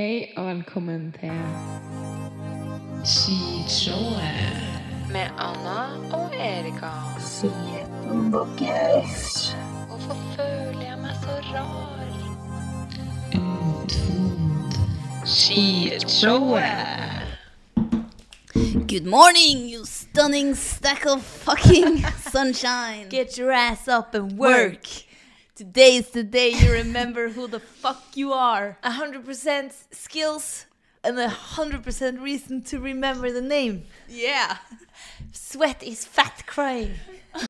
Hei og velkommen til Skishowet. Med Anna og Erika. Hvorfor føler jeg meg så rar? Utfod. Skishowet. Good morning, you stunning stack of fucking sunshine. Get your ass up and work. Today's the day you remember who the fuck you are. 100% skills and a 100% reason to remember the name. Yeah. Sweat is fat crying.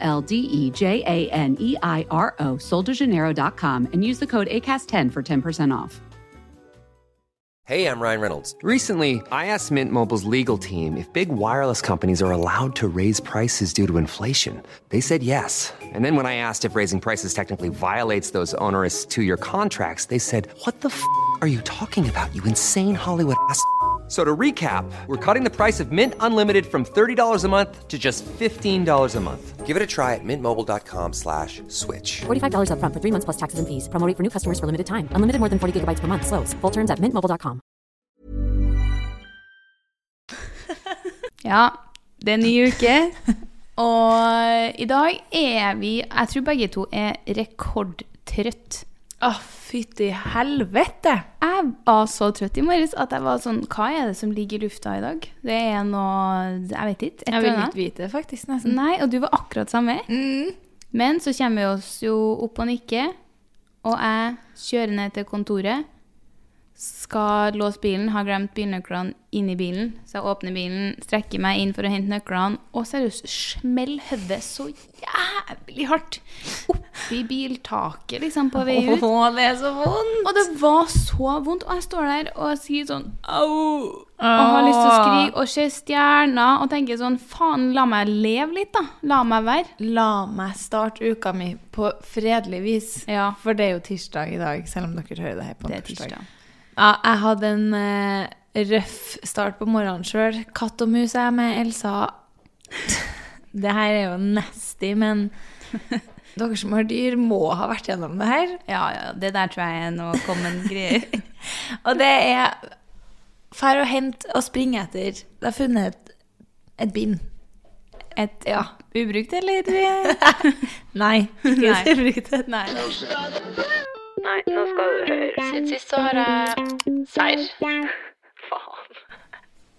L D E J A N E I R O, soldejaneiro.com, and use the code ACAST10 for 10% off. Hey, I'm Ryan Reynolds. Recently, I asked Mint Mobile's legal team if big wireless companies are allowed to raise prices due to inflation. They said yes. And then when I asked if raising prices technically violates those onerous two year contracts, they said, What the f are you talking about, you insane Hollywood ass? F- So to recap, we're cutting the price of Mint Unlimited from $30 a month to just $15 a month. Give it a try at mintmobile.com slash switch. $45 upfront for three months plus taxes and fees. Promo rate for new customers for limited time. Unlimited more than 40 gigabytes per month. Slows. Full terms at mintmobile.com. Ja, det er en ny uke. Og i dag er vi Jeg tror begge to er rekordtrøtt. Å, fytti helvete. Jeg var så trøtt i morges at jeg var sånn Hva er det som ligger i lufta i dag? Det er noe Jeg vet ikke. Jeg vil ikke vite det, faktisk, nesten. Nei, og du var akkurat samme. Men så kommer vi oss jo opp og nikker, og jeg kjører ned til kontoret. Skal låse bilen, har glemt bilnøklene inni bilen. Så jeg åpner bilen, strekker meg inn for å hente nøklene, og seriøst smell hodet så jævlig hardt oppi biltaket, liksom, på vei ut. Å, det er så vondt. Og det var så vondt. Og jeg står der og sier sånn au. Og har lyst til å skrike og ser stjerner og tenker sånn faen, la meg leve litt, da. La meg være. La meg starte uka mi på fredelig vis. Ja. For det er jo tirsdag i dag, selv om dere hører det her på Det er tirsdag. Ja, jeg hadde en eh, røff start på morgenen sjøl. Katt og mus er jeg med Elsa. Det her er jo nasty, men dere som har dyr, må ha vært gjennom det her. Ja, ja, det der tror jeg er noe common greier. Og det er Fær og hent og springe etter. Det har funnet et, et bind. Et Ja. ubrukt, eller? Nei, ikke Nei. ubrukt. Nei. Nei, nå skal du høre. Siden sist så har jeg serr. Faen.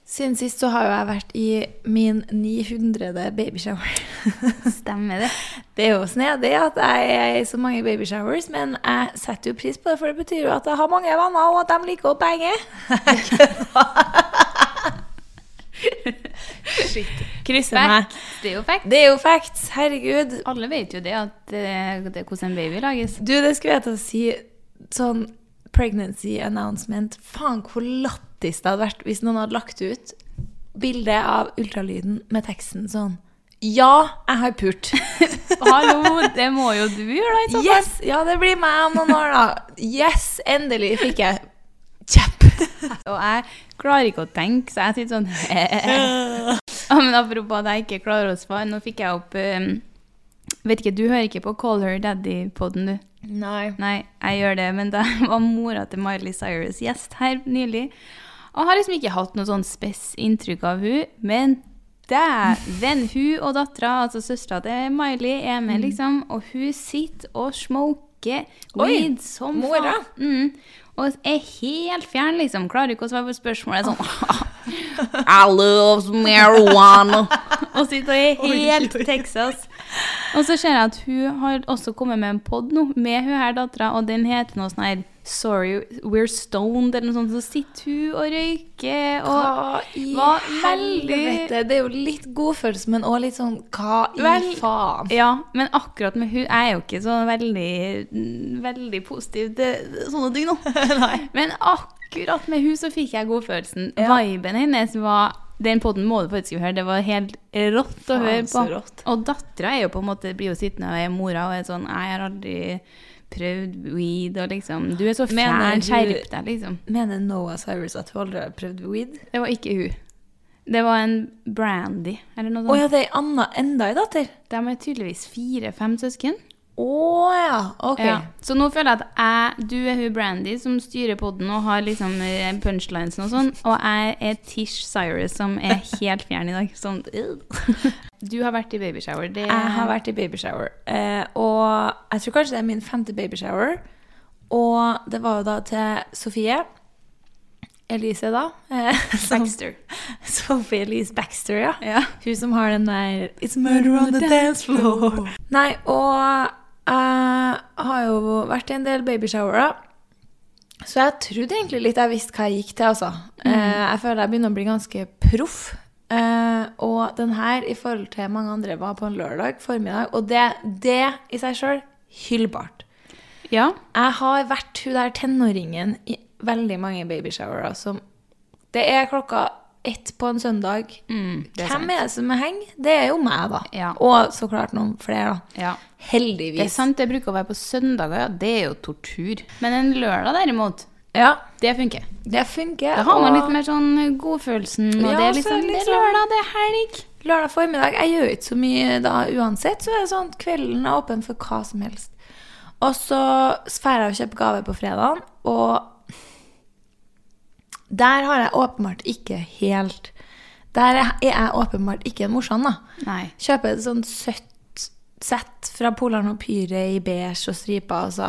Siden sist så har jo jeg vært i min 900. babyshower. Stemmer det. Det er jo snedig at jeg er i så mange babyshowers, men jeg setter jo pris på det, for det betyr jo at jeg har mange venner, og at de liker å bange. Krysser meg. Det er jo facts. Det er jo facts, herregud. Alle vet jo det, at det, det er hvordan en baby lages. Du, det skulle jeg til å si sånn pregnancy announcement. Faen, hvor lattis det hadde vært hvis noen hadde lagt ut bilde av ultralyden med teksten sånn Ja, jeg har pult. Hallo, det må jo du gjøre, da. i. Yes! Ja, det blir meg om noen år, da. Yes! Endelig fikk jeg kjepp. Og jeg klarer ikke å tenke, så jeg sitter sånn ja, Men apropos at jeg ikke klarer å svare, nå fikk jeg opp um, Vet ikke, du hører ikke på Call Her Daddy-poden, du? Nei. Nei, jeg gjør det, men da var mora til Miley Cyrus gjest her nylig. Og har liksom ikke hatt noe sånn spes inntrykk av hun, men dæven, hun og dattera, altså søstera til Miley, er med, liksom, og hun sitter og smoker Oi, weed som mora. faen. Mm. Og er helt fjern, liksom. Klarer ikke å svare på spørsmålet. Sånn I love marijuana. og sitter er helt Texas. Og så ser jeg at hun har også kommet med en pod nå, med hun her dattera, og den heter noe sånn her Sorry, we're stoned, eller noe sånt. Så sitter hun og røyker og Hva i helvete? Det er jo litt godfølelse, men òg litt sånn hva i Vel- faen? Ja, men akkurat med hun er jo ikke så veldig, veldig positiv til sånne ting nå. Men akkurat med hun så fikk jeg godfølelsen. Ja. Viben hennes var Den poden må du faktisk høre. Det var helt rått å høre på. Og dattera er jo på en måte blir jo sittende og er mora og er sånn Jeg har aldri prøvd weed og liksom Du er så fjern, skjerp deg, liksom. Mener Noah Cyrus at hun aldri har prøvd weed? Det var ikke hun. Det var en Brandy, eller noe Å oh, ja, det er Anna enda ei datter? De er tydeligvis fire-fem søsken. Å ja, ok. Ja. Så nå føler jeg at jeg, du er hun Brandy som styrer podden og har liksom eh, punchlines og sånn, og jeg er Tish Cyrus som er helt fjern i dag. Sånn. Du har vært i babyshower. Det Jeg har vært i babyshower, eh, og jeg tror kanskje det er min femte babyshower. Og det var jo da til Sofie Elise, da. Eh, Baxter. Sophie Elise Baxter, ja. Ja. Hun som har den der It's murder on the dance floor. Nei, og jeg har jo vært i en del babyshowerer. Så jeg trodde egentlig litt jeg visste hva jeg gikk til, altså. Eh, jeg føler jeg begynner å bli ganske proff. Eh, og den her, i forhold til mange andre, var på en lørdag formiddag. Og det, det i seg sjøl hyllbart. Ja. Jeg har vært hun der tenåringen i veldig mange babyshowerer som Det er klokka ett på en søndag. Mm, er Hvem sant. er det som er heng? Det er jo meg, da. Ja. Og så klart noen flere, da. Ja. Heldigvis. Det er sant, det bruker å være på søndager, ja. Det er jo tortur. Men en lørdag derimot, Ja, det funker. det funker. Da har man litt mer sånn godfølelsen, og Ja, det er så liksom, det er liksom- lørdag, det er helg. Lørdag formiddag Jeg gjør ikke så mye da uansett, så er det sånn kvelden er åpen for hva som helst. Og så drar jeg og kjøper gave på fredagen, og der har jeg åpenbart ikke helt Der er jeg åpenbart ikke en morsom, da. Nei. Kjøper et sånt søtt sett fra Polarn og Pyre i beige og striper, og så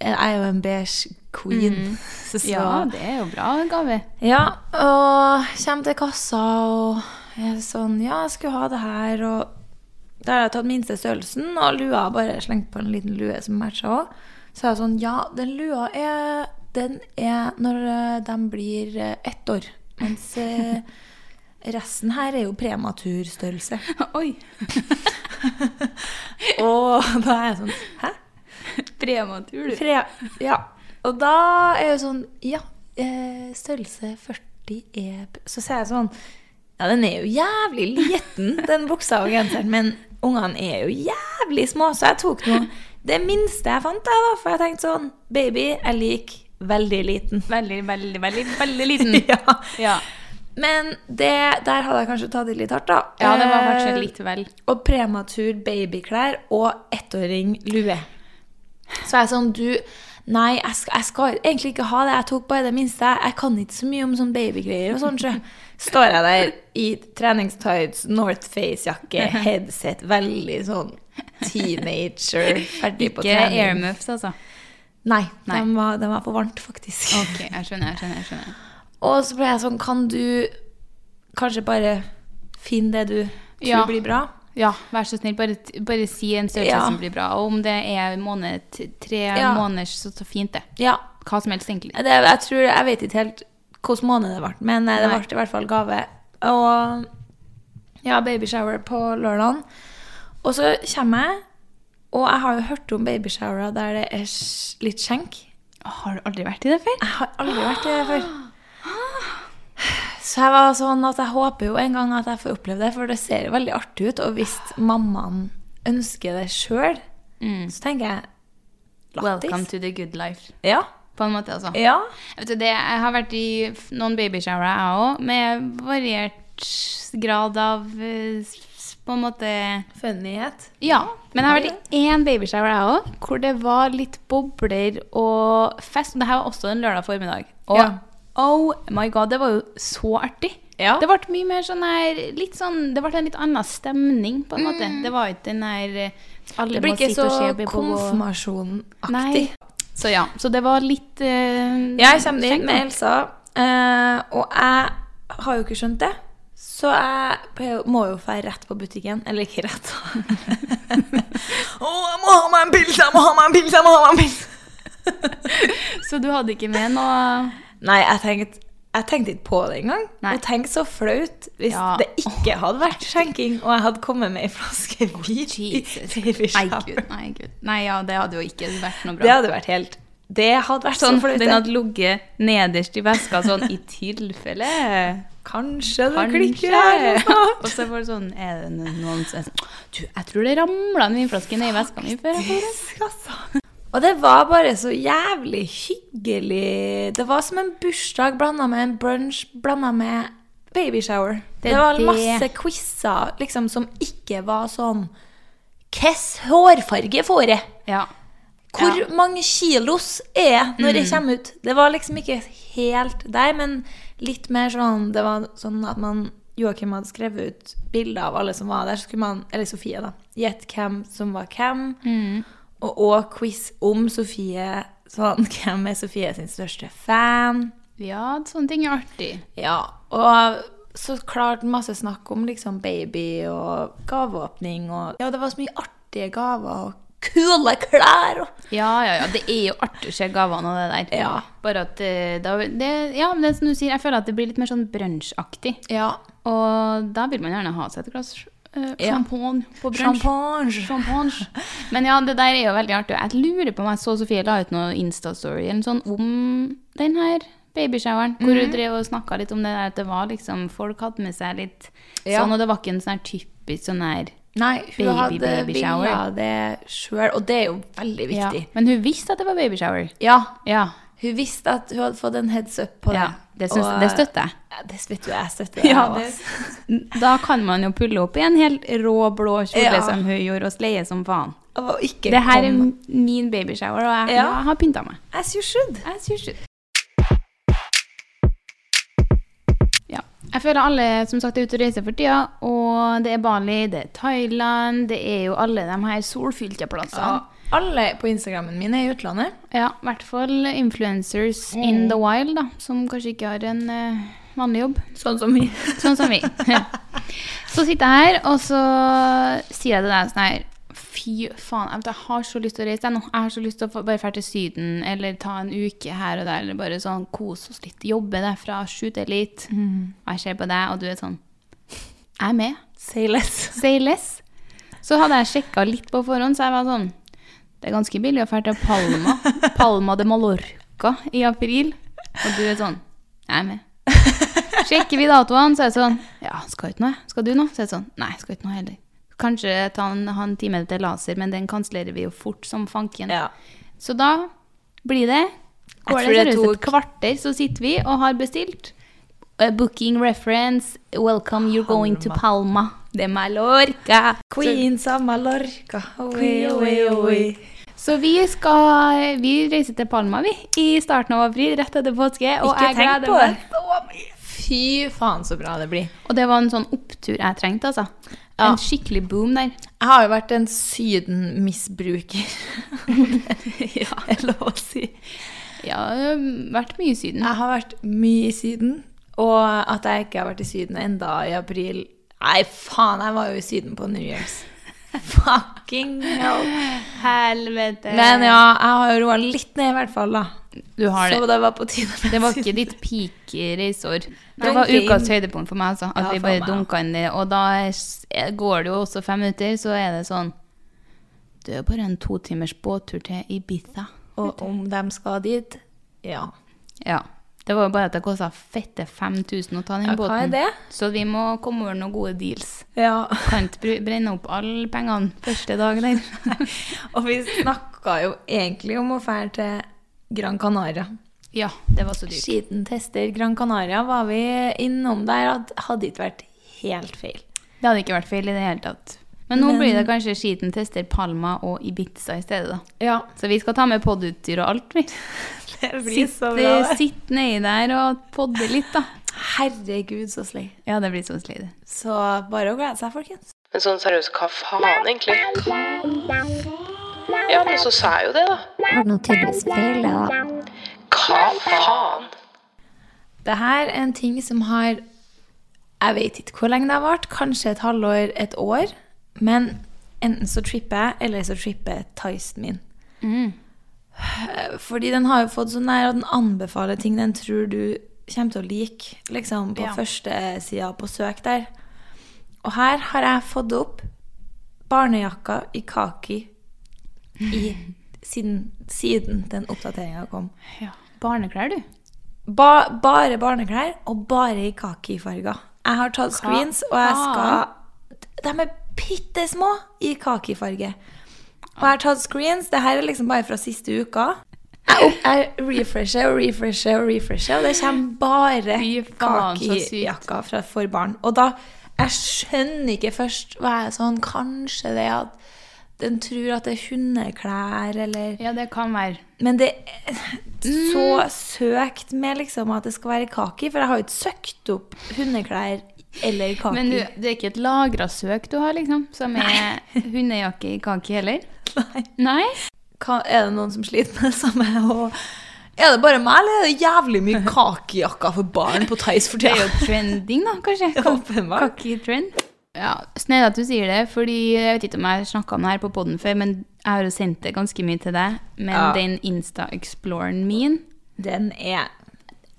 jeg er jo en beige queen. Så, Ja, det er jo bra gave. ja, og kommer til kassa og er sånn Ja, jeg skulle ha det her, og der har jeg tatt minste størrelsen, og lua bare slengt på en liten lue som matcher òg. Så er jeg sånn Ja, den lua er Den er når eh, de blir eh, ett år. Mens eh, resten her er jo prematurstørrelse. Oi. Og da er jeg sånn Hæ? Prematur, du. Pre ja. Og da er jo sånn Ja, størrelse 40 er Så sier jeg sånn Ja, den er jo jævlig liten, den buksa og genseren, men ungene er jo jævlig små, så jeg tok noe det minste jeg fant, jeg, da. For jeg tenkte sånn Baby, jeg liker veldig liten. Veldig, veldig, veldig, veldig liten. ja. Ja. Men det, der hadde jeg kanskje tatt i litt hardt, da. ja, det var Eh, kanskje litt vel. og prematur babyklær og ettåring lue. Så jeg er sånn, du Nei, jeg skal, jeg skal egentlig ikke ha det. Jeg tok bare det minste. Jeg kan ikke så mye om sånn babygreier og sånn. Så står jeg der i treningstights, Northface-jakke, headset, veldig sånn teenager, ferdig på trening. Ikke airmuffs, altså. Nei, Nei. Den, var, den var for varmt, faktisk. Ok, jeg skjønner, jeg skjønner. jeg skjønner. Og så ble jeg sånn, kan du kanskje bare finne det du tror Ja. blir bra? Ja, vær så snill, bare, bare si en størrelse Ja. som blir bra. Og om det er måned, tre Ja. måneder, så, så fint det. Ja, Hva som helst, egentlig. Det, jeg tror, jeg vet ikke helt hvilken måned det ble, men eh, det ble i hvert fall gave. Og ja, babyshower på lørdagen. Og så kommer jeg, og jeg har jo hørt om babyshower der det er litt skjenk. Har du aldri vært i det før? Jeg har aldri vært i det før. Så jeg var sånn at jeg håper jo en gang at jeg får oppleve det, for det ser jo veldig artig ut. Og hvis mammaen ønsker det sjøl, så tenker jeg Lattis. Welcome to the good life. Ja. På en måte, altså. Ja. Vet du, det, jeg har vært i noen babyshower, jeg òg, med variert grad av eh, På en måte Funnyhet. Ja. Men jeg har vært i én babyshower, jeg òg, hvor det var litt bobler og fest. Og det her var også en lørdag formiddag. Og Ja. oh my god, det var jo så artig. Ja. Det ble mye mer sånn her litt sånn, Det ble en litt annen stemning, på en måte. Det var ikke den her eh, Det blir ikke så konfirmasjonaktig. Så ja. Så det var litt uh, Jeg kommer inn med. Elsa, uh, og jeg har jo ikke skjønt det. Så jeg må jo dra rett på butikken. Eller ikke rett. Å, jeg må ha meg en pils! Jeg må ha meg en pils! Jeg må ha meg en pils! Så du hadde ikke med noe Nei, jeg tenkte, jeg tenkte ikke på det engang. Og tenk så flaut hvis Ja. det ikke hadde vært skjenking, og jeg hadde kommet med ei flaske vin i Jesus. Nei, gud. Nei, gud. Nei, ja, det hadde jo ikke vært noe bra. Det hadde vært helt Det hadde vært Sånn, så flaut. den hadde ligget nederst i veska sånn i tilfelle. Kanskje det Kanskje. klikker her. Og så var det sånn Er det noen som er sånn Du, jeg tror det ramla en vinflaske ned i veska mi før jeg altså. Og det var bare så jævlig hyggelig. Det var som en bursdag blanda med en brunch blanda med babyshower. Det, Det var masse quizer liksom, som ikke var sånn Hvilken hårfarge får jeg? Ja. Hvor Ja. mange kilos er jeg når jeg kommer ut? Det var liksom ikke helt der, men litt mer sånn Det var sånn at man Joakim hadde skrevet ut bilder av alle som var der. Så skulle man, eller Sofie, da. Gjett hvem som var hvem. Og òg quiz om Sofie. Sånn, hvem er Sofie sin største fan? ja, sånne ting er artig. Ja, og så klart masse snakk om liksom baby og gaveåpning og Ja, det var så mye artige gaver og kule klær Ja, ja, ja. Det er jo artig å se gavene og det der. Ja. Bare at eh, da, det, Ja, det er som du sier, jeg føler at det blir litt mer sånn brunsjaktig. Ja. Og da vil man gjerne ha seg et glass eh, Ja. på brunsj. Champagne. Champagne. Men ja, det der er jo veldig artig. Jeg lurer på om jeg så Sofie la ut noe Insta-story eller sånn om den her babyshoweren. Hvor Mhm. hun drev og snakka litt om det der at det var liksom Folk hadde med seg litt Ja. sånn, og det var ikke en sånn her typisk sånn her Nei, hun Baby, hadde baby shower. det sjøl, og det er jo veldig ja. viktig. Men hun visste at det var babyshower. Ja. Ja. Hun visste at hun hadde fått en heads up på det. ja. Det, synes, Og- det støtter jeg. Ja, det vet du, jeg støtter. Ja, det, da kan man jo pulle opp i en helt rå blå kjole Ja. som hun gjorde, og sleie som faen. Det her er min babyshower, og jeg, Ja. jeg har pynta meg. As you should. As you det. Jeg føler alle som sagt er ute og reiser for tida, og det er Bali, det er Thailand, det er jo alle de her solfylte plassene. Ja. Alle på Instagrammen min er i utlandet. Ja, i hvert fall influencers in the wild, da, som kanskje ikke har en uh, vanlig jobb. Sånn som vi. Sånn som vi. så sitter jeg her, og så sier jeg til deg sånn her Fy faen, jeg, har så lyst til å reise jeg nå. Jeg har så lyst til å bare dra til Syden, eller ta en uke her og der, eller bare sånn kose oss litt. Jobbe derfra, shoote litt. Mm. jeg ser på deg, og du er sånn Jeg er med. Say less. Say less. Så hadde jeg sjekka litt på forhånd, så jeg var sånn Det er ganske billig å dra til Palma. Palma de Mallorca i april. Og du er sånn Jeg er med. Sjekker vi datoene, så er det sånn Ja, skal noe? jeg? Skal du noe? Så er det sånn Nei, skal ikke noe heller. Kanskje ta en, ha en time til laser, men den kansellerer vi jo fort som fanken. Ja. Så da blir det Går det det seriøst et kvarter, så sitter vi og har bestilt. Uh, booking reference. Welcome, you're going to Palma. De Mallorca. Queens of Mallorca. Oi, oi, oi. Så vi skal Vi reiser til Palma, vi. I starten av april, rett etter påske. Og Ikke jeg gleder på det. meg så mye. Fy faen, så bra det blir. Og det var en sånn opptur jeg trengte, altså. Ja. En skikkelig boom der. Jeg har jo vært en Syden-misbruker. ja, er lov å si. Ja, jeg har vært mye i Syden. Jeg har vært mye i Syden, og at jeg ikke har vært i Syden enda i april Nei, faen, jeg var jo i Syden på New Year's. Fucking hell. Helvete. Men ja, jeg har roa litt ned, i hvert fall, da. Du har det. Så det var på tide Det var ikke ditt peak reisår. Det var ukas høydepunkt for meg, altså. At Ja, vi bare dunka inn det. Og da går det jo også fem minutter, så er det sånn Det er bare en to timers båttur til Ibiza. Og om de skal dit Ja. Ja. Det var jo bare at det kosta fette 5000 å ta den Ja, båten. det? Så vi må komme over noen gode deals. ja. Kan ikke brenne opp alle pengene første dag der. Og vi snakka jo egentlig om å dra til Gran Canaria. ja, det var så dyrt. Skiten tester Gran Canaria var vi innom der, hadde ikke vært helt feil. Det hadde ikke vært feil i det hele tatt. Men nå Men- blir det kanskje skiten tester Palma og Ibiza i stedet, da. Ja, Så vi skal ta med podutstyr og alt, vi. det Sitte, Sitt nedi der og podde litt, da. Herregud, så slay. Ja, det blir så slitsomt. Så bare å glede seg, folkens. Men sånn seriøst, hva faen egentlig? Ja, men så sa jeg jo det, da. Har du noe tydeligvis feil, da? Hva faen? Det her er en ting som har Jeg vet ikke hvor lenge det har vart. Kanskje et halvår, et år. Men enten så tripper jeg, eller så tripper Tyson min. Mm. Fordi den har jo fått sånn der at den anbefaler ting den tror du kommer til å like, liksom på Ja. første sida på søk der. Og her har jeg fått opp barnejakka i kaki i, siden, siden den oppdateringa kom. Ja. Barneklær, du. Ba, bare barneklær, og bare i kakifarger. Jeg har tatt screens, og jeg skal De er bitte små i kakifarge. Og jeg har tatt screens. Det her er liksom bare fra siste uka. Jeg, jeg refresher og refresher og refresher, og det kommer bare kakijakka for barn. Og da Jeg skjønner ikke først hva er sånn Kanskje det at den tror at det er hundeklær, eller Ja, det kan være. men det er så søkt med liksom at det skal være kaki, for jeg har jo ikke søkt opp hundeklær eller kaki. Men du, det er ikke et lagra søk du har, liksom? Som er hundejakke i kaki heller? Nei. Nei? Kan, er det noen som sliter med det samme? Og er det bare meg, eller er det jævlig mye kakijakker for barn på Theis for tida? Det er jo trending, da, kanskje? Åpenbart. Ja, Snedig at du sier det, fordi jeg vet ikke om jeg har snakka om det her på poden før, men jeg har jo sendt det ganske mye til deg. Men Ja. den Insta-exploren min Den er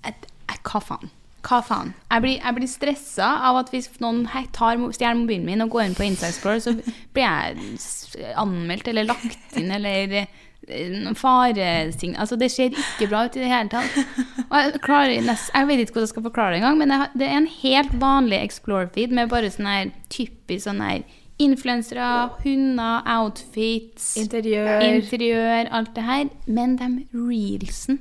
et- et- Hva faen? Hva faen? Jeg blir, jeg blir stressa av at hvis noen stjeler mobilen min og går inn på Insta Explorer, så blir jeg anmeldt eller lagt inn eller faresign Altså, det ser ikke bra ut i det hele tatt. Og jeg, klarer jeg vet ikke hvordan jeg skal forklare det engang, men jeg, det er en helt vanlig Explore-feed med bare sånn her typisk sånn her influensere, hunder, outfits interiør. Interiør, alt det her. Men de reelsen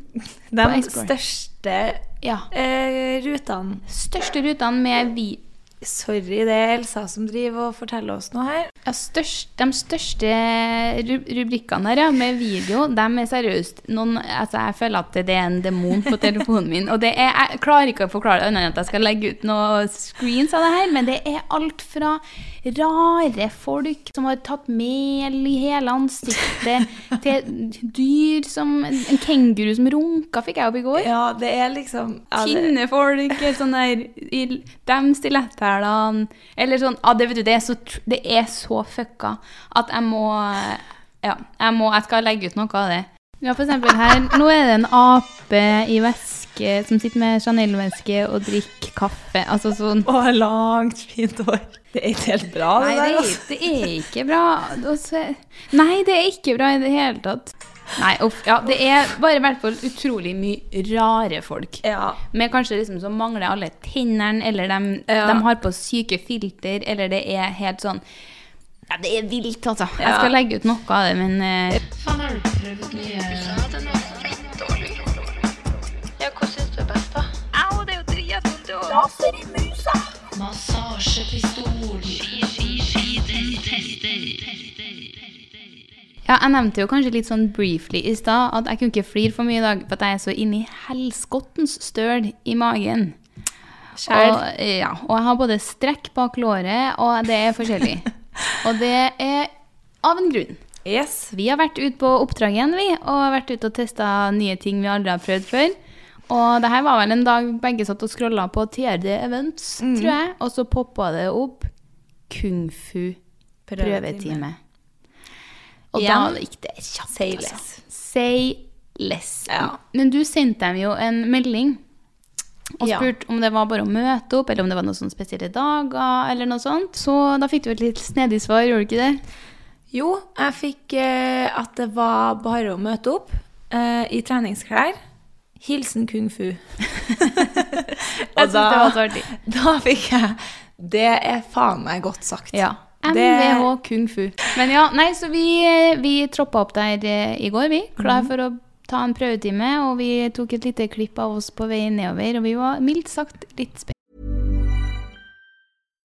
De største Ja. eh, rutene. Største rutene med vi... Sorry, det er Elsa som driver og forteller oss noe her. Ja, størst, de største rubrikkene her ja, med video, de er seriøst noen, altså Jeg føler at det er en demon på telefonen min. Og er, jeg klarer ikke å forklare det annet enn at jeg skal legge ut noen screens av det her, men det er alt fra rare folk som har tatt mel i hele ansiktet, til dyr som En kenguru som runka, fikk jeg opp i går. Ja, det er liksom ja, det, Kvinnefolk, sånn der i De stiletthælene Eller sånn Ja, det, vet du, det, er så, det er så fucka at jeg må Ja, jeg må Jeg skal legge ut noe av det. Ja, for eksempel her Nå er det en ape i veske som sitter med Chanel-veske og drikker kaffe. Altså sånn Å, langt, fint hår. Det er ikke helt bra, det Nei, det der. er, Altså. det er ikke bra. Og Nei, det er ikke bra i det hele tatt. Nei, uff. Ja, det er bare i hvert fall utrolig mye rare folk. Ja. Med kanskje liksom som mangler alle tennene, eller de, Ja. de har på syke filter, eller det er helt sånn Ja, det er vilt, altså. Jeg skal legge ut noe av det, men eh, Faen, har du prøvd mye Ja, hva syns du er best, da? Au, det er jo dritvondt! Massasjepistol. Ja, jeg nevnte jo kanskje litt sånn briefly i stad at jeg kunne ikke flire for mye i dag, for at jeg er så inni helskottens støl i magen. Skjær. Og, ja, og jeg har både strekk bak låret, og det er forskjellig. og det er av en grunn. Yes. Vi har vært ute på oppdrag igjen, vi, og vært ute og testa nye ting vi aldri har prøvd før. Og det her var vel en dag begge satt og scrolla på TRD Events, tror jeg, og så poppa det opp kung fu prøvetime. Og Igjen. da gikk det kjapt. Say altså. less. Say less. Ja. Men du sendte dem jo en melding og Ja. spurte om det var bare å møte opp, eller om det var noen spesielle dager, eller noe sånt. Så da fikk du et litt snedig svar, gjorde du ikke det? Jo, jeg fikk eh, at det var bare å møte opp eh, i treningsklær. Hilsen kung fu. og synes det var så artig. Da fikk jeg Det er faen meg godt sagt. Ja. MVH kung fu. Men ja, nei, så vi, vi troppa opp der eh, i går, vi. Klar for å ta en prøvetime. Og vi tok et lite klipp av oss på vei nedover, og vi var mildt sagt litt.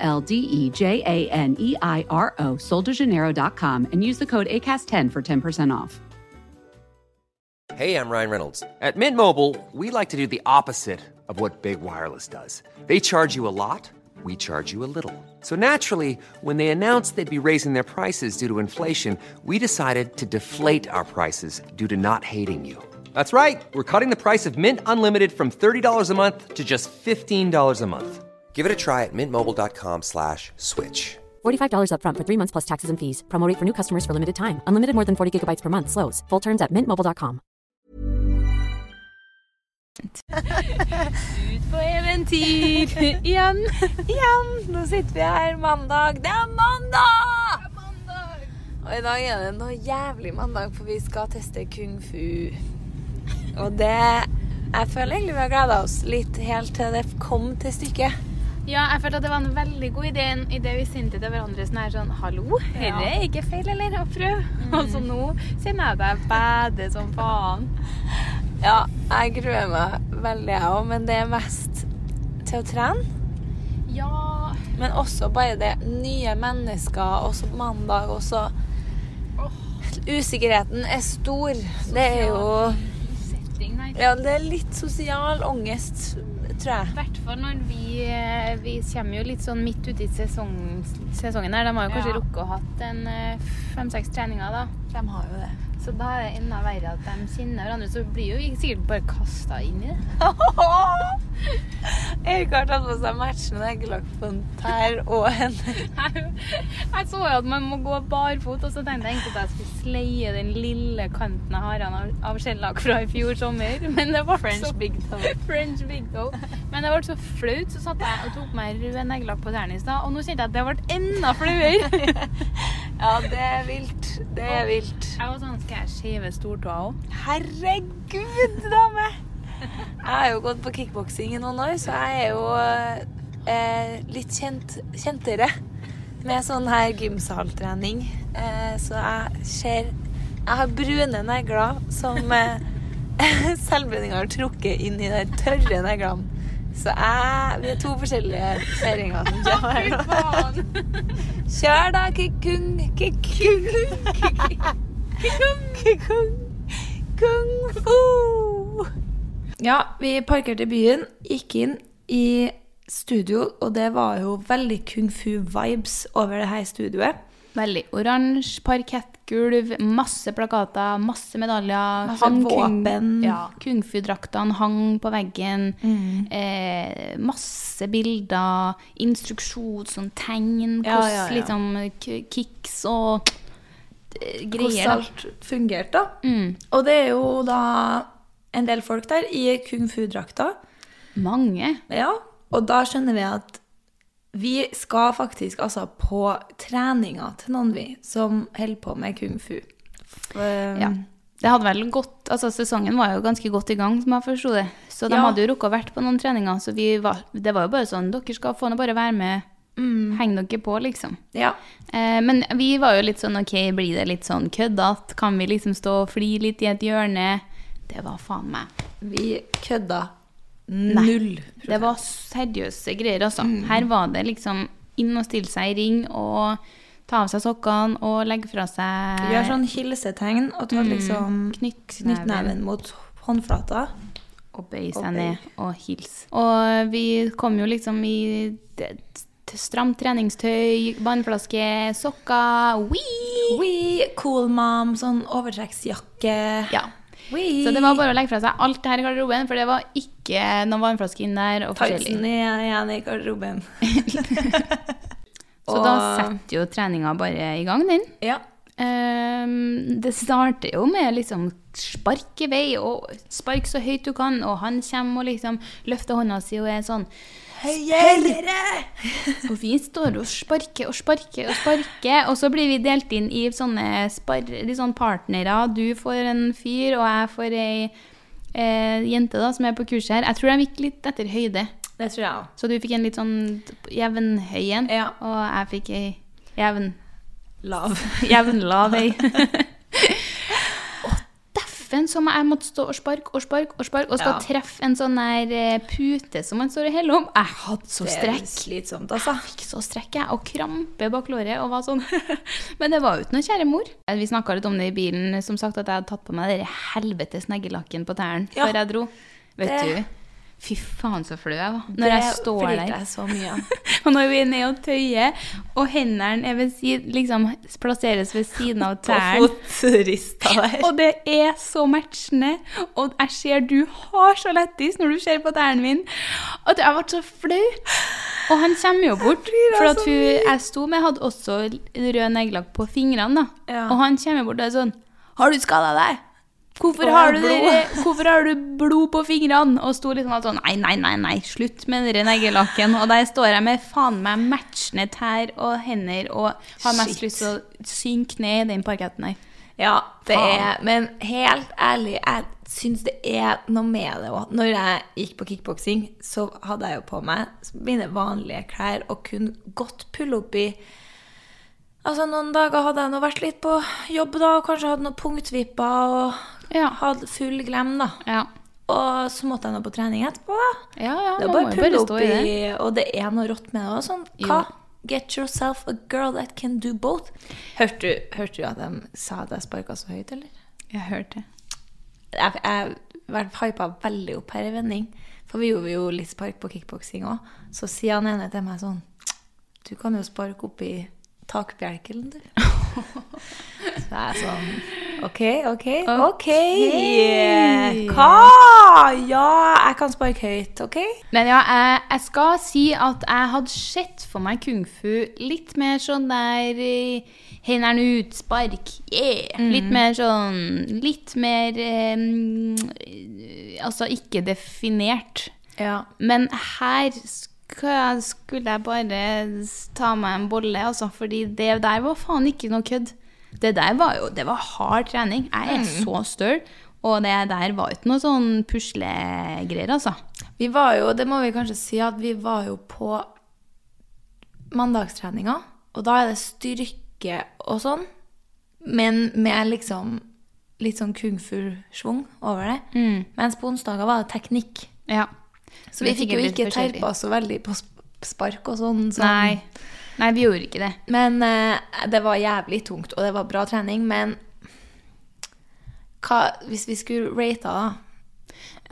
L D E J A N E I R O, soldejaneiro.com, and use the code ACAST10 for 10% off. Hey, I'm Ryan Reynolds. At Mint Mobile, we like to do the opposite of what Big Wireless does. They charge you a lot, we charge you a little. So naturally, when they announced they'd be raising their prices due to inflation, we decided to deflate our prices due to not hating you. That's right. We're cutting the price of Mint Unlimited from $30 a month to just $15 a month. Give it a try at mintmobile.com slash switch. $45 upfront for three months plus taxes and fees. Promo rate for new customers for limited time. Unlimited more than 40 gigabytes per month. Slows. Full terms at mintmobile.com. Ut på eventyr igjen. igjen. Nå sitter vi her mandag. Det er mandag! Og i dag er det noe jævlig mandag, for vi skal teste kung fu. Og det Jeg føler egentlig vi har gleda oss litt helt til det kom til stykket. Ja, jeg følte at det var en veldig god idé i det vi sendte til hverandre sånn her sånn Hallo, dette er ikke feil, eller? Å prøve. Og så nå kjenner jeg at jeg bader som faen. Ja, jeg gruer meg veldig, jeg òg, men det er mest til å trene. Ja Men også bare det nye mennesker, også på mandag, også Usikkerheten er stor. Det er jo setting, nei. Ja, det er litt sosial angst, tror I hvert fall når vi, eh, vi kommer jo litt sånn midt ute i sesong, sesongen her. De har jo kanskje Ja. rukket å hatt en eh, fem-seks treninger, da. De har jo det. Så da er det enda verre at de kjenner hverandre. Så blir jo sikkert bare kasta inn i det. Erik har tatt på seg matchende eggelakk på en tær og en Jeg, jeg så jo at man må gå barfot, og så tenkte jeg egentlig at jeg skulle sleie den lille kanten jeg har av, av skjellakk fra i fjor sommer. Men det ble French så, big toe. French big toe. Men det ble så flaut, så satt jeg og tok meg rød neglelakk på tærne i stad. Og nå kjente jeg at det ble enda flauere. Ja, det er vilt. Det er vilt. Jeg var sånn, skal jeg shave stortåa òg? Herregud, dame! Jeg har jo gått på kickboksing i noen år, så jeg er jo eh, litt kjent, kjentere med sånn her gymsaltrening. Eh, så jeg ser Jeg har brune negler som eh, selvbrenninga har trukket inn i de tørre neglene. Så jeg Vi er to forskjellige kjerringer som kommer her nå. Kjør da, kikkung, kikkung, kikkung, kikkung, kung fu. Ja, vi parkerte i byen, gikk inn i studio, og det var jo veldig kung fu-vibes over det her studioet. Veldig oransje parkettgulv, masse plakater, masse medaljer. Masse hang våpen. Kung, ja, kung fu-draktene hang på veggen. Mm. Eh, masse bilder, instruksjon, sånn tegn, hvordan ja, ja. liksom kicks og greier. Hvordan alt fungerte, da. Mm. Og det er jo da en del folk der i kung fu-drakter. Mange. Ja, og da skjønner vi at vi skal faktisk altså på treninga til noen vi som holder på med kung fu. For, Ja. Det hadde vel gått, altså Sesongen var jo ganske godt i gang, som jeg forsto det. Så de Ja. hadde jo rukket å vært på noen treninger. Så vi var, det var jo bare sånn Dere skal få nå bare være med. Heng dere på, liksom. Ja. Eh, men vi var jo litt sånn OK, blir det litt sånn køddete? Kan vi liksom stå og flire litt i et hjørne? Det var faen meg Vi kødda Nei. null. Det var seriøse greier, altså. Mm. Her var det liksom inn og stille seg i ring og ta av seg sokkene og legge fra seg Gjør sånn hilsetegn og ta Mm. liksom mm. knyttneven mot håndflata. og bøye Og seg bøy. ned og hilse. Og vi kom jo liksom i stramt treningstøy, vannflaske, sokker wee! wee! cool mom, sånn overtrekksjakke. Ja. We. Så det var bare å legge fra seg alt det her i garderoben, for det var ikke noen vannflaske inn der. og Tightsen forskjellig. er igjen i garderoben. Så Og- da setter jo treninga bare i gang, den. Ja. Um, det starter jo med liksom spark i vei, og spark så høyt du kan, og han kommer og liksom løfter hånda si og er sånn Høyere! Og vi står og sparker og sparker og sparker, og så blir vi delt inn i sånne, sånne sånn partnere. Du får en fyr, og jeg får ei eh, jente da, som er på kurs her. Jeg tror de gikk litt etter høyde. Det tror jeg også. Så du fikk en litt sånn jevnhøy en, Ja. og jeg fikk ei jevn, Lav. jevnlav ei. og deffen som jeg måtte stå og sparke og sparke og sparke, og skal Ja. treffe en sånn der eh, pute som man står og heller om. Jeg hadde så Det er strekk. slitsomt, altså. Fikk så strekk, jeg, og krampe bak låret, og var sånn Men det var jo ikke noe kjære mor. Vi snakka litt om det i bilen, som sagt, at jeg hadde tatt på meg den helvetes neglelakken på tærne Ja. før jeg dro. Vet Det- du. Fy faen, så flau jeg var. Når jeg står der. der. jeg så mye av. Og når vi er nede og tøyer, og hendene liksom plasseres ved siden av tærne og det er så matchende. Og jeg ser du har så lættis når du ser på tærne mine. At jeg ble så flau. Og han kommer jo bort. For at hun jeg sto med, hadde også rød neglelakk på fingrene. da. Ja. Og han kommer bort og er sånn Har du skada deg? Hvorfor har, du hvorfor har du blod på fingrene? Og sto litt sånn Nei, nei, nei, nei, slutt med den neglelakken. Og der står jeg med faen meg matchende tær og hender og har mest Shit. lyst til å synke ned i den parketten her. Ja, det Faen. er Men helt ærlig, jeg syns det er noe med det òg. Når jeg gikk på kickboksing, så hadde jeg jo på meg mine vanlige klær og kunne godt pulle opp i Altså, noen dager hadde jeg nå vært litt på jobb, da, og kanskje hadde noen punktvipper og Ja. hadde full glem, da. Ja. Og så måtte jeg nå på trening etterpå, da. Ja, ja, Det er bare å pulle opp i, i det. og det er noe rått med det òg. Sånn, hva? Jo. Get yourself a girl that can do both. Hørte du, hørte du at de sa at jeg sparka så høyt, eller? Jeg hørte det. Jeg, jeg vært hypa veldig opp her i vending. For vi gjorde jo litt spark på kickboksing òg. Så sier han ene til meg sånn Du kan jo sparke opp i takbjelken, du. Så jeg er sånn OK, OK, OK. Hva? Ja, jeg kan sparke høyt, OK? Men ja, jeg, jeg skal si at jeg hadde sett for meg kung fu litt mer sånn der eh, Hendene ut, spark, yeah. Litt mer sånn Litt mer um, Altså ikke definert. Ja. Men her skulle jeg bare ta meg en bolle, altså, fordi det der var faen ikke noe kødd. Det der var jo Det var hard trening. Jeg er så støl. Og det der var ikke noe sånn puslegreier, altså. Vi var jo, det må vi kanskje si, at vi var jo på mandagstreninga. Og da er det styrke og sånn, men med liksom litt sånn kung fu-schwung over det. Mm. Mens på onsdager var det teknikk. Ja. Så vi er fikk jo ikke terpa så veldig på spark og sånn. sånn. Nei. Nei, vi gjorde ikke det. Men eh, det var jævlig tungt, og det var bra trening. Men hva, hvis vi skulle rate da?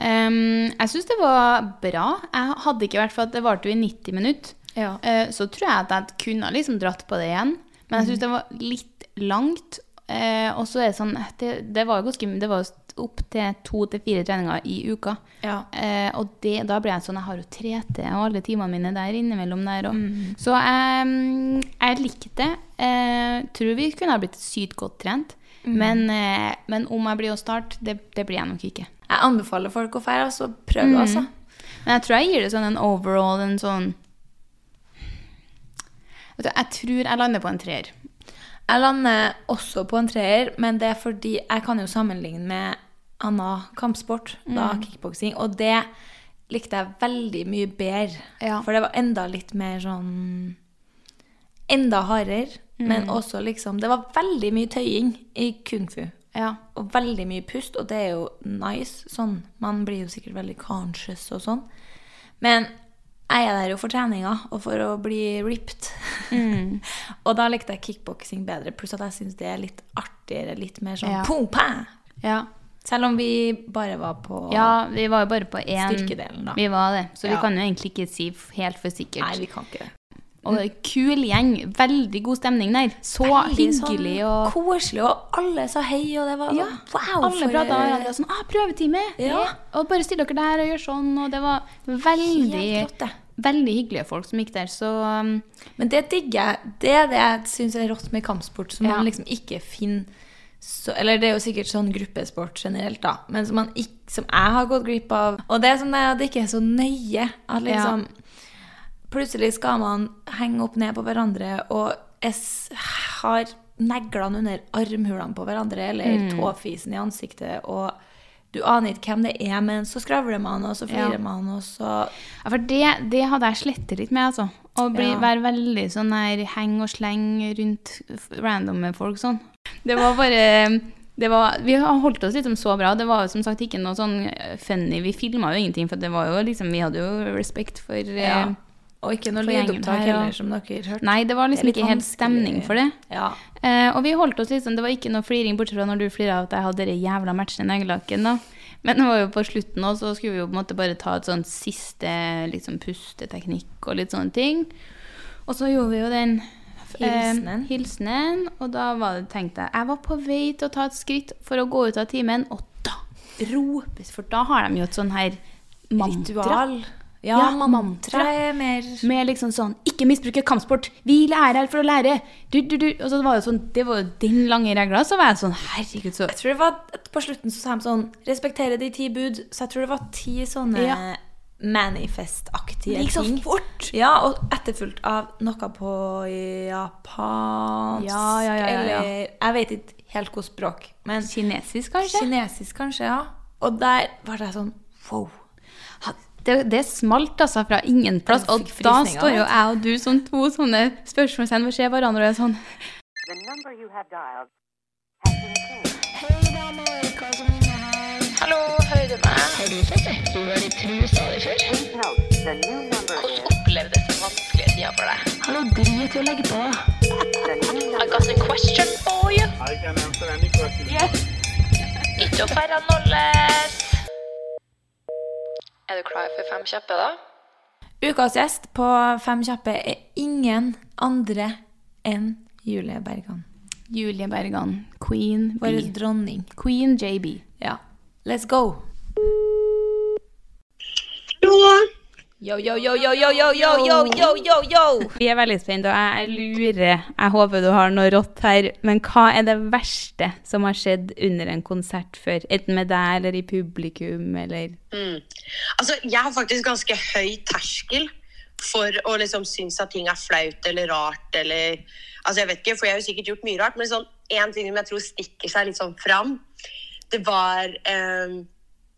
Um, jeg syns det var bra. Jeg hadde ikke vært for at det varte jo i 90 minutter. Ja. Uh, så tror jeg at jeg kunne liksom dratt på det igjen. Men jeg syns det var litt langt. Uh, og så er det sånn Det, det var jo ganske Det var jo opp til to til fire treninger i uka. Ja. Eh, og det, da ble jeg sånn Jeg har jo 3T og alle timene mine der innimellom der òg. Så jeg, jeg likte det. Eh, tror vi kunne ha blitt sykt godt trent. Men, eh, men om jeg blir å starte, det, det blir jeg nok ikke. Jeg anbefaler folk å feire, altså. Prøv mm. altså. Men jeg tror jeg gir det sånn en overall en sånn Vet du, Jeg tror jeg lander på en treer. Jeg lander også på en treer, men det er fordi jeg kan jo sammenligne med annen kampsport, da kickboksing, og det likte jeg veldig mye bedre. Ja. For det var enda litt mer sånn Enda hardere, men også liksom Det var veldig mye tøying i kung fu. Ja. Og veldig mye pust, og det er jo nice. Sånn, man blir jo sikkert veldig conscious og sånn. Men jeg er der jo for treninga og for å bli ripped. og da likte jeg kickboksing bedre, pluss at jeg syns det er litt artigere, litt mer sånn Ja. pung-pæ! Ja. Selv om vi bare var på ja, vi var jo bare på én Styrkedelen, da. Vi var det. Så vi kan jo egentlig ikke si helt for sikkert. Nei, vi kan ikke det. Og det er kul gjeng. Veldig god stemning der. Så Veldig hyggelig sånn og koselig, og alle sa hei, og det var Ja, wow. Alle prata med hverandre sånn ah, 'Prøvetime!' Ja. Og bare still dere der og gjør sånn. Og det var veldig, rått, veldig hyggelige folk som gikk der. Så um, Men det digger jeg. Det er det jeg syns er rått med kampsport, som Ja. man liksom ikke finner så, Eller det er jo sikkert sånn gruppesport generelt, da, men som, man ikke, som jeg har gått glipp av. Og det er sånn at det ikke er så nøye. At liksom plutselig skal man henge opp ned på hverandre, og jeg har neglene under armhulene på hverandre, eller Mm. tåfisen i ansiktet, og du aner ikke hvem det er, men så skravler man, og så flirer Ja. man, og så Ja, for det, det hadde jeg slettet litt med, altså. Å bli, Ja. være veldig sånn her heng og sleng rundt randomme folk sånn. Det var bare det var, Vi har holdt oss liksom så bra. Det var som sagt ikke noe sånn eh, funny. Vi filma jo ingenting, for det var jo liksom Vi hadde jo respekt for eh, Ja. Og ikke noe lydopptak heller, som dere hørte. Nei, det var liksom det ikke helt stemning for det. Ja. Eh, og vi holdt oss liksom, det var ikke noe fliring bortsett fra når du flira av at jeg hadde det jævla matchende neglelakken. da. Men det var jo på slutten òg, så skulle vi jo på en måte bare ta et sånn siste liksom pusteteknikk og litt sånne ting. Og så gjorde vi jo den eh, Hilsenen. hilsenen, og da var det, tenkte jeg Jeg var på vei til å ta et skritt for å gå ut av timen, og da ropes For da har de jo et sånn her mantra. Ritual. Ja, Ja, mantra mantra. er mer Med liksom sånn 'Ikke misbruke kampsport! Vi lærer her for å lære!' Du, du, du. Og så var det sånn Det var jo den lange regla. Så var jeg sånn Herregud, så Jeg tror det var På slutten så sa de sånn 'respektere de ti bud', så jeg tror det var ti sånne Ja. Manifest-aktige ting. Det gikk så ting. fort. Ja, og etterfulgt av noe på japansk Ja, ja, ja, ja, ja. Eller Jeg vet ikke helt hvilket språk. Men Kinesisk, kanskje? kinesisk, kanskje, ja. Og der var det sånn wow. Det, det smalt altså fra ingen plass. Og da står jo jeg og du som to sånne spørsmålstegn ved siden av hverandre og er sånn Hallo, hører du meg? Hører du fått et hull i trusa di før? Hvordan opplevdes den vanskelige tida for deg? Hallo, drit i å legge på. I got a question for you. I can answer any question. Yes. Ikke å færre nolles. Er du klar for fem kjappe, da? Ukas gjest på Fem kjappe er ingen andre enn Julie Bergan. Julie Bergan, queen Vår B. dronning. Queen JB. Ja. Let's go! Yo, yo, yo, yo, yo, yo, yo, yo, yo, yo, yo! Vi er veldig spent, og jeg lurer Jeg håper du har noe rått her, men hva er det verste som har skjedd under en konsert før? Enten med deg eller i publikum, eller Mm. Altså, jeg har faktisk ganske høy terskel for å liksom synes at ting er flaut eller rart eller Altså, jeg vet ikke, for jeg har jo sikkert gjort mye rart, men sånn, en ting som jeg tror stikker seg litt sånn fram, det var um,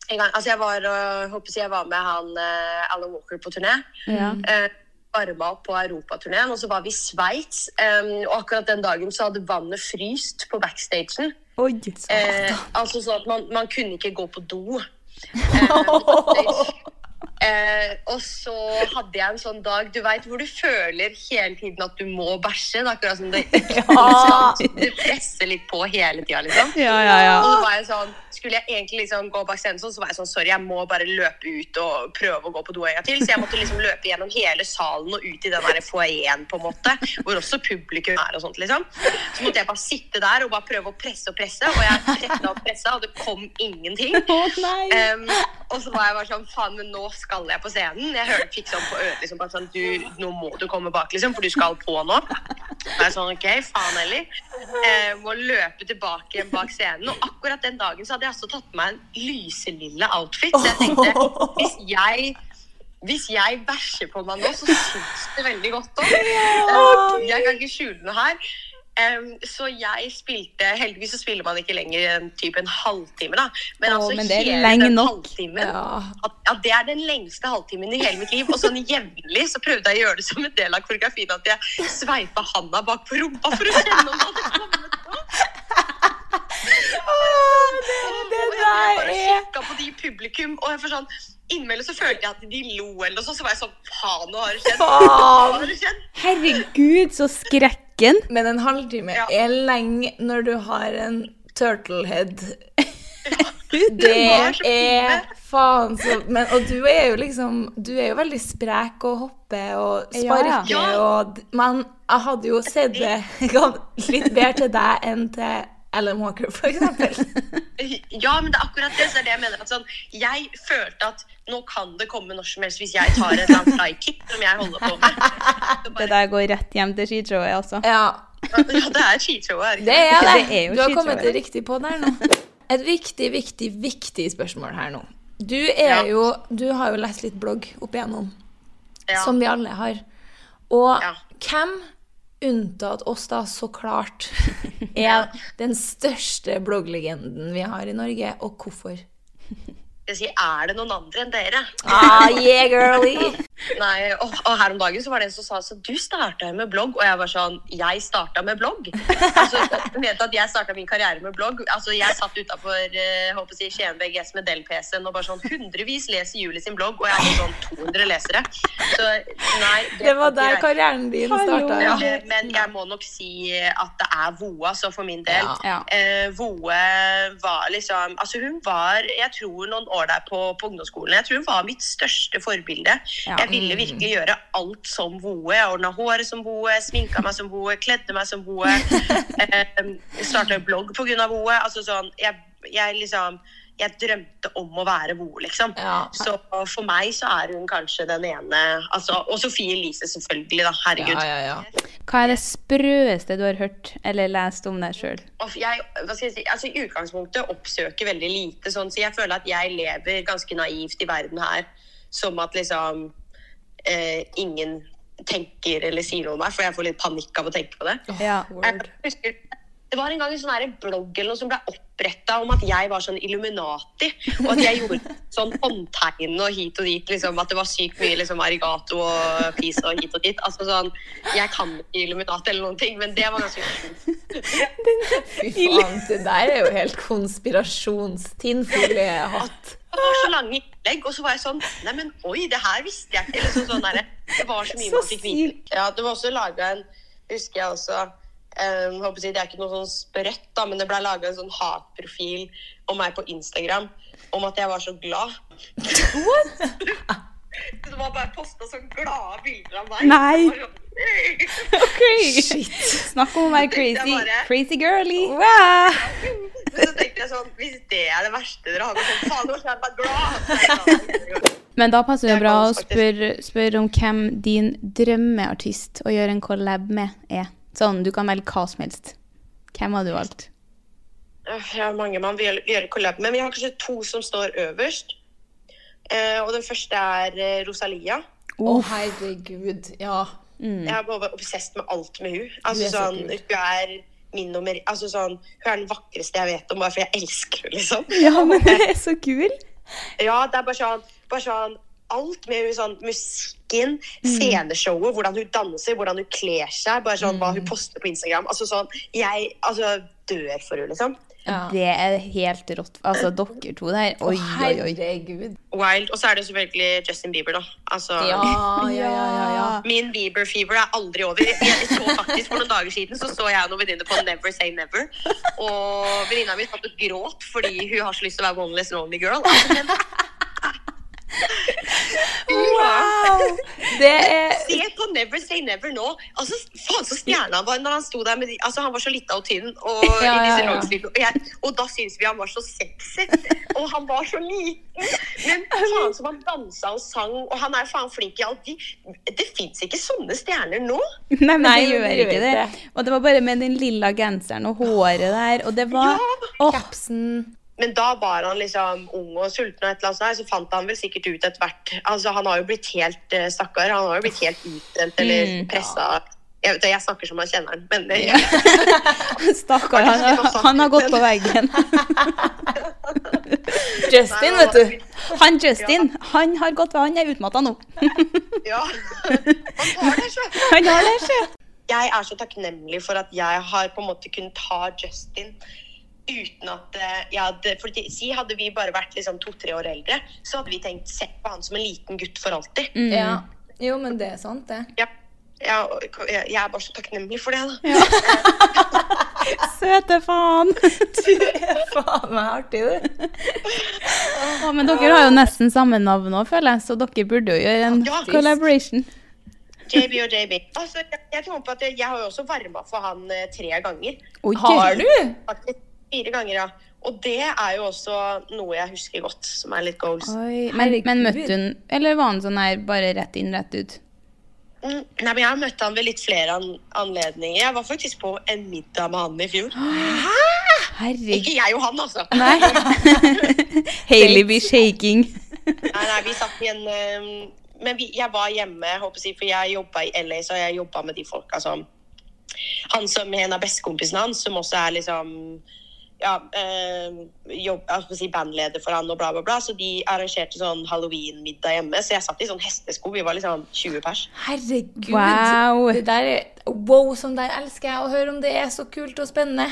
en gang Altså, jeg var, og, håper jeg, var med han uh, Alan Walker på turné. Ja. Uh, varma opp på europaturneen, og så var vi i Sveits. Um, og akkurat den dagen så hadde vannet fryst på backstagen. Oi, uh, altså sånn at man, man kunne ikke gå på do. Eh, backstage. Eh, og så hadde jeg en sånn dag du vet, hvor du føler hele tiden at du må bæsje. Er akkurat som det ja. det presser litt på hele tida. Liksom. Ja, ja, ja. Og så var jeg sånn, skulle jeg egentlig liksom gå bak scenen, så var jeg sånn sorry, jeg må bare løpe ut og prøve å gå på do en gang til. Så jeg måtte liksom løpe gjennom hele salen og ut i den der foajeen, på en måte, hvor også publikum er og sånt. liksom. Så måtte jeg bare sitte der og bare prøve å presse og presse, og jeg pressa og pressa, og det kom ingenting. Em, og så var jeg bare sånn faen, men nå skal jeg på scenen. Jeg hørte fikk sånn på øret liksom, sånn, du, nå må du komme bak, liksom, for du skal på nå. Jeg sånn, ok, faen heller. Eh, må løpe tilbake igjen bak scenen. Og akkurat den dagen så hadde jeg også tatt på meg en lyselilla outfit. Så jeg tenkte, hvis jeg hvis jeg bæsjer på meg nå, så syns det veldig godt òg. Jeg kan ikke skjule noe her. Em, så jeg spilte Heldigvis så spiller man ikke lenger en type en halvtime, da. Men Åh, altså men det er lenge nok. Ja. at, ja, Det er den lengste halvtimen i hele mitt liv. Og sånn jevnlig så prøvde jeg å gjøre det som en del av koreografien at jeg sveipa handa bak på rumpa for å kjenne om det hadde kommet noe. Og jeg bare kikka på de i publikum, og jeg får sånn Innimellom så følte jeg at de lo, eller noe sånt, så var jeg sånn Faen, nå har det skjedd. Det. Herregud, så skrekken. Men en halvtime er lenge når du har en turtlehead. Det var så er faen så men, Og du er jo liksom Du er jo veldig sprek og hopper og Ja, ja. og Men jeg hadde jo sett det litt bedre til deg enn til Alan Walker, for eksempel. Ja, men det er akkurat det. Så er det jeg mener. At sånn, jeg følte at nå kan det komme når som helst hvis jeg tar et eller annet flykick som jeg holder på med. Det der går rett hjem til skishowet, altså. Ja, Ja, det er skishow her. det er det. Det er jo du har kommet til riktig på der nå. Et viktig, viktig, viktig spørsmål her nå. Du er Ja. jo Du har jo lest litt blogg opp igjennom. Ja. som vi alle har. Og hvem, unntatt oss da, så klart, er den største blogglegenden vi har i Norge, og hvorfor? Jeg sier, er det noen andre enn dere? Ah, yeah, girly! Nei, og, og her om dagen så var det en som sa så du starta jo med blogg, og jeg var sånn Jeg starta med blogg? Altså, mente at jeg starta min karriere med blogg. Altså, jeg satt utafor uh, si, Skien VGS med Dell-PC-en og bare sånn hundrevis leser Julie sin blogg, og jeg hadde sånn 200 lesere. Så nei Det var der jeg. karrieren din starta. Ja, Ja. men jeg må nok si at det er Voa, så for min del. Ja. Eh, Voe var liksom Altså, hun var, jeg tror, noen år der på, på ungdomsskolen. Jeg tror hun var mitt største forbilde. Ja. Jeg ville virkelig gjøre alt som Voe. Jeg ordna håret som Voe, sminka meg som Voe, kledde meg som Voe. Eh, starta blogg pga. Voe. Altså sånn Jeg, jeg liksom jeg drømte om å være Vo, liksom. Så for meg så er hun kanskje den ene altså, Og Sofie Elise, selvfølgelig, da. Herregud. Hva er det sprøeste du har hørt eller lest om deg sjøl? Jeg, hva skal jeg si, altså I utgangspunktet oppsøker veldig lite, sånn, så jeg føler at jeg lever ganske naivt i verden her. Som at liksom eh, ingen tenker eller sier noe om meg, for jeg får litt panikk av å tenke på det. Ja. Jeg husker, det var en gang en sånn blogg eller noe som ble oppretta om at jeg var sånn Illuminati. Og at jeg gjorde sånn håndtegn og hit og dit. Liksom, at det var sykt mye liksom, arigato og peace og hit og dit. Altså sånn, Jeg kan ikke Illuminati eller noen ting, men det var ganske kult. Fy faen, det der er jo helt konspirasjonstinnfoliehatt. Det var så lange innlegg, og så var jeg sånn Nei, men oi, det her visste jeg ikke. Liksom sånn der, det var så mye Så man fikk vite. Ja, det var også laga en Husker jeg også eh, håper jeg, Det er ikke noe sånn sprøtt, da, men det ble laga en sånn hatprofil om meg på Instagram om at jeg var så glad. What? det var bare posta så glade bilder av meg. Nei. Det var sånn, Ok. Snakk om å være crazy. Bare- Crazy girly. Wow. så tenkte jeg sånn Hvis det er det verste dere har gått sånn, faen, nå skal jeg bare glad. Men da passer det er bra å spørre, spørre om hvem din drømmeartist å gjøre en collab med er. Sånn, du kan velge hva som helst. Hvem har du valgt? Øh, Jeg har mange man vil gjøre collab med, men jeg har kanskje to som står øverst. Eh, og den første er eh, Rosalia. Å, herregud. Ja. Mm. Jeg er bare obsessed med alt med hun. Hun Altså, er sånn, hun er min nummer altså, sånn, Hun er den vakreste jeg vet om, bare fordi jeg elsker henne, liksom. Ja, men det er så kul. Ja, det er bare sånn, bare sånn Alt med hun, sånn, musikken, Mm. sceneshowet, hvordan hun danser, hvordan hun kler seg, bare sånn, hva Mm. hun poster på Instagram. Altså sånn, Jeg altså, dør for henne, liksom. Det er helt rått. Altså, dere to der. Oi, oi, oi. Herregud. Wild. Og så er det selvfølgelig Justin Bieber, da. Altså, Ja, ja, ja, ja, ja. Min Bieber-fever er aldri over. Jeg jeg så faktisk For noen dager siden så, så jeg og noen venninner på Never Say Never. Og venninna mi satt og gråt fordi hun har så lyst til å være one less lonely girl. Altså, men, Wow! Det er Se på Never Say Never nå. Altså, Faen så stjerne han var når han sto der med de, altså, Han var så lita og tynn, og, Ja, ja, ja. og, og da syntes vi han var så sexy. Og han var så liten. Men faen som han dansa og sang, og han er faen flink i alt. De, det fins ikke sånne stjerner nå. Nei, men Nei, det gjør ikke det. Og det var bare med den lilla genseren og håret der, og det var Åh, Capsen. Men da var han liksom ung og sulten, og et eller annet sånt, så fant han vel sikkert ut etter hvert Altså, Han har jo blitt helt uh, stakkar. Han har jo blitt helt utbrent eller Mm. pressa. Jeg, vet, jeg snakker som han kjenner han, men det, Stakkar, han, han har gått på veggen. Justin, vet du. Han Justin, han har gått Han er utmatta nå. ja. Han har det, ikke. Han har det, sjø. Jeg er så takknemlig for at jeg har på en måte kunnet ta Justin uten at eh, jeg hadde For si hadde vi bare vært liksom to-tre år eldre, så hadde vi tenkt sett på han som en liten gutt for alltid. Ja. Jo, men det er sant, det. Ja. Ja, jeg jeg er bare så takknemlig for det, da. Søte faen. Faen meg artig, du. Å, men dere har jo nesten samme navn nå, føler jeg, så dere burde jo gjøre en Ja. collaboration. JB og JB. Altså, jeg, jeg, på at jeg, jeg har jo også varma for han eh, tre ganger. Oi, Har du? Faktisk fire ganger, ja. Og det er jo også noe jeg husker godt, som er litt goals. Oi, men, men møtte hun Eller var han sånn her bare rett inn, rett ut? Mm, nei, men Jeg har møtt han ved litt flere an anledninger. Jeg var faktisk på en middag med han i fjor. Herregud. Ikke jeg og han, altså. Nei. Hailey be shaking. Nei, nei, Vi satt i en, um, men vi, jeg var hjemme, håper jeg, for jeg jobba i LA, så jeg jobba med de folka som Han som er en av bestekompisene hans, som også er liksom ja, eh, jobb, si bandleder for han og bla, bla, bla. Så de arrangerte sånn halloween-middag hjemme. Så jeg satt i sånn hestesko. Vi var liksom 20 pers. Herregud. Wow. Det der er, wow, sånn der elsker jeg å høre om. Det er så kult og spennende.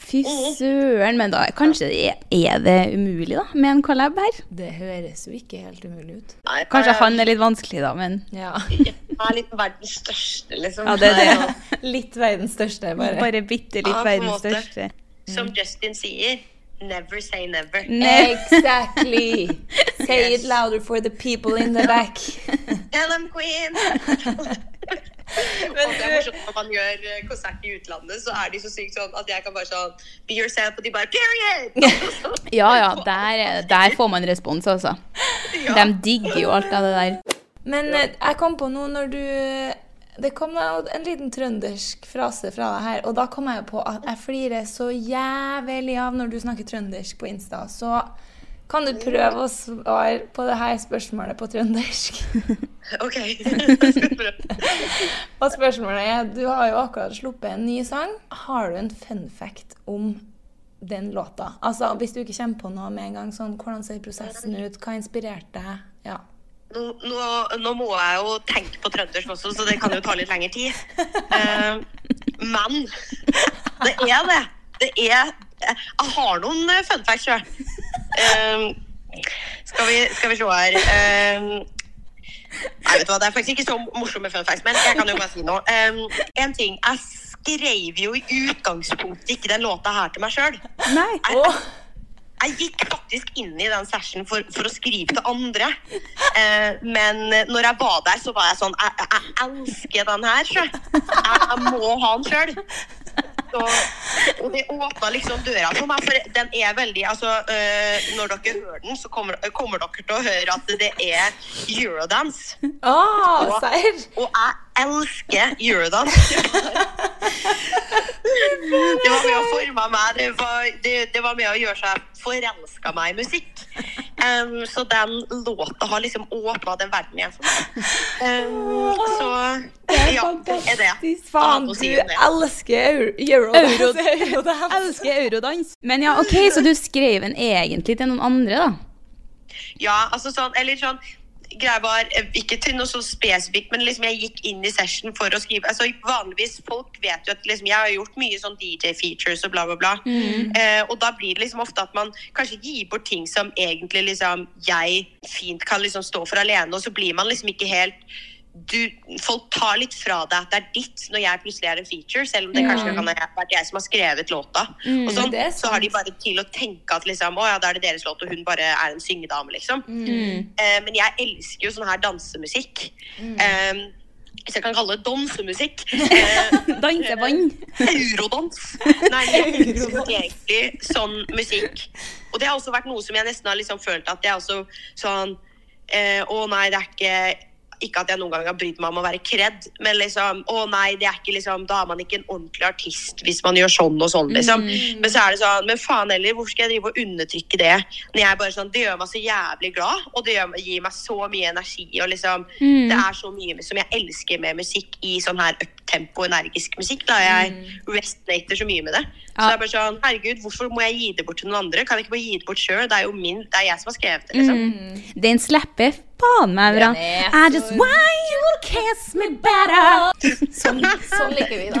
Fy søren. Men da kanskje er, det umulig, da, med en collab her? Det høres jo ikke helt umulig ut. Nei, Kanskje eh, han er litt vanskelig, da, men Ja. Han er litt verdens største, liksom. Ja, det er det. Litt verdens største, bare. Bare bitte litt Ja, verdens måte. største. Som Justin sier, never say never. Exactly. Say it louder for the people in the back. Tell them, queen! og det er morsomt når man gjør eh, konsert i utlandet, så er de så sykt sånn at jeg kan bare sånn Be yourself, og de bare Period! Ja ja, der, er- der får man respons, altså. De digger jo alt av det der. Men eh, jeg kom på noe når du Det kom en liten trøndersk frase fra deg her, og da kom jeg jo på at jeg flirer så jævlig av når du snakker trøndersk på Insta. Så kan du prøve å svare på det her spørsmålet på trøndersk? OK. Jeg skal prøve. Og spørsmålet er, du har jo akkurat sluppet en ny sang. Har du en fun fact om den låta? Altså, Hvis du ikke kommer på noe med en gang, sånn, hvordan ser prosessen ut? Hva inspirerte deg? Nå, nå, nå må jeg jo tenke på trøndersk også, så det kan jo ta litt lengre tid. Uh, men det er det. Det er Jeg har noen eh, fun facts sjøl. skal, vi, skal vi se her uh, Nei, vet du hva, Det er faktisk ikke så morsomme fun facts, men jeg kan jo bare si noe. Um, en ting, Jeg skrev jo i utgangspunktet ikke den låta her til meg sjøl. Jeg, gikk faktisk inn i den session for, for å skrive til andre. Eh, men når jeg var der, så var jeg sånn Jeg, jeg elsker den her, sjøl. Jeg, jeg må ha den sjøl. Og det åpna liksom døra for meg, for den er veldig altså, øh, Når dere hører den, så kommer, kommer dere til å høre at det er eurodance. Oh, og, og jeg elsker eurodance. det var med å forme meg. Det var, det, det var med å gjøre seg forelska meg i musikk. Um, så den låta har liksom åpna den verden igjen for meg. Um, så ja, det er det. Faen, du elsker euro, eurodance. Euro- Elsker eurodans. Men ja, ok, så du skrev den egentlig til noen andre, da? Ja, altså sånn, eller sånn Greia var eh, ikke til noe så spesifikt, men liksom jeg gikk inn i session for å skrive. altså Vanligvis folk vet jo at liksom, jeg har gjort mye sånn DJ-features og bla, bla, bla. Mm. Eh, og da blir det liksom ofte at man kanskje gir bort ting som egentlig liksom jeg fint kan liksom stå for alene, og så blir man liksom ikke helt du, folk tar litt fra deg at det er ditt når jeg plutselig er en feature, selv om det Ja. kanskje kan ha vært jeg som har skrevet låta. Mm, og sånn, er så har de bare til å tenke at liksom, å ja, da er det deres låt, og hun bare er en syngedame, liksom. Mm. Eh, men jeg elsker jo sånn her dansemusikk. Eh, hvis jeg kan kalle det dansemusikk. Eh, Dansevann. Eurodans. Nei, jeg elsker egentlig sånn musikk. Og det har også vært noe som jeg nesten har liksom følt at jeg også sånn eh, Å nei, det er ikke ikke at jeg noen gang har brydd meg om å være kred, men liksom Å nei, det er ikke liksom Da er man ikke en ordentlig artist hvis man gjør sånn og sånn, liksom. Men så er det sånn Men faen heller, hvorfor skal jeg drive og undertrykke det? Når jeg bare sånn Det gjør meg så jævlig glad, og det gjør, gir meg så mye energi, og liksom Mm. Det er så mye som jeg elsker med musikk i sånn her uptempo, energisk musikk. Da jeg resonater så mye med det. Så Ja. det er bare sånn Herregud, hvorfor må jeg gi det bort til noen andre? Kan jeg ikke bare gi det bort sjøl? Det er jo min, det er jeg som har skrevet det, liksom. Mm. Det er en meg bra. Er I just want you to kiss me better. Sånn, sånn liker vi det.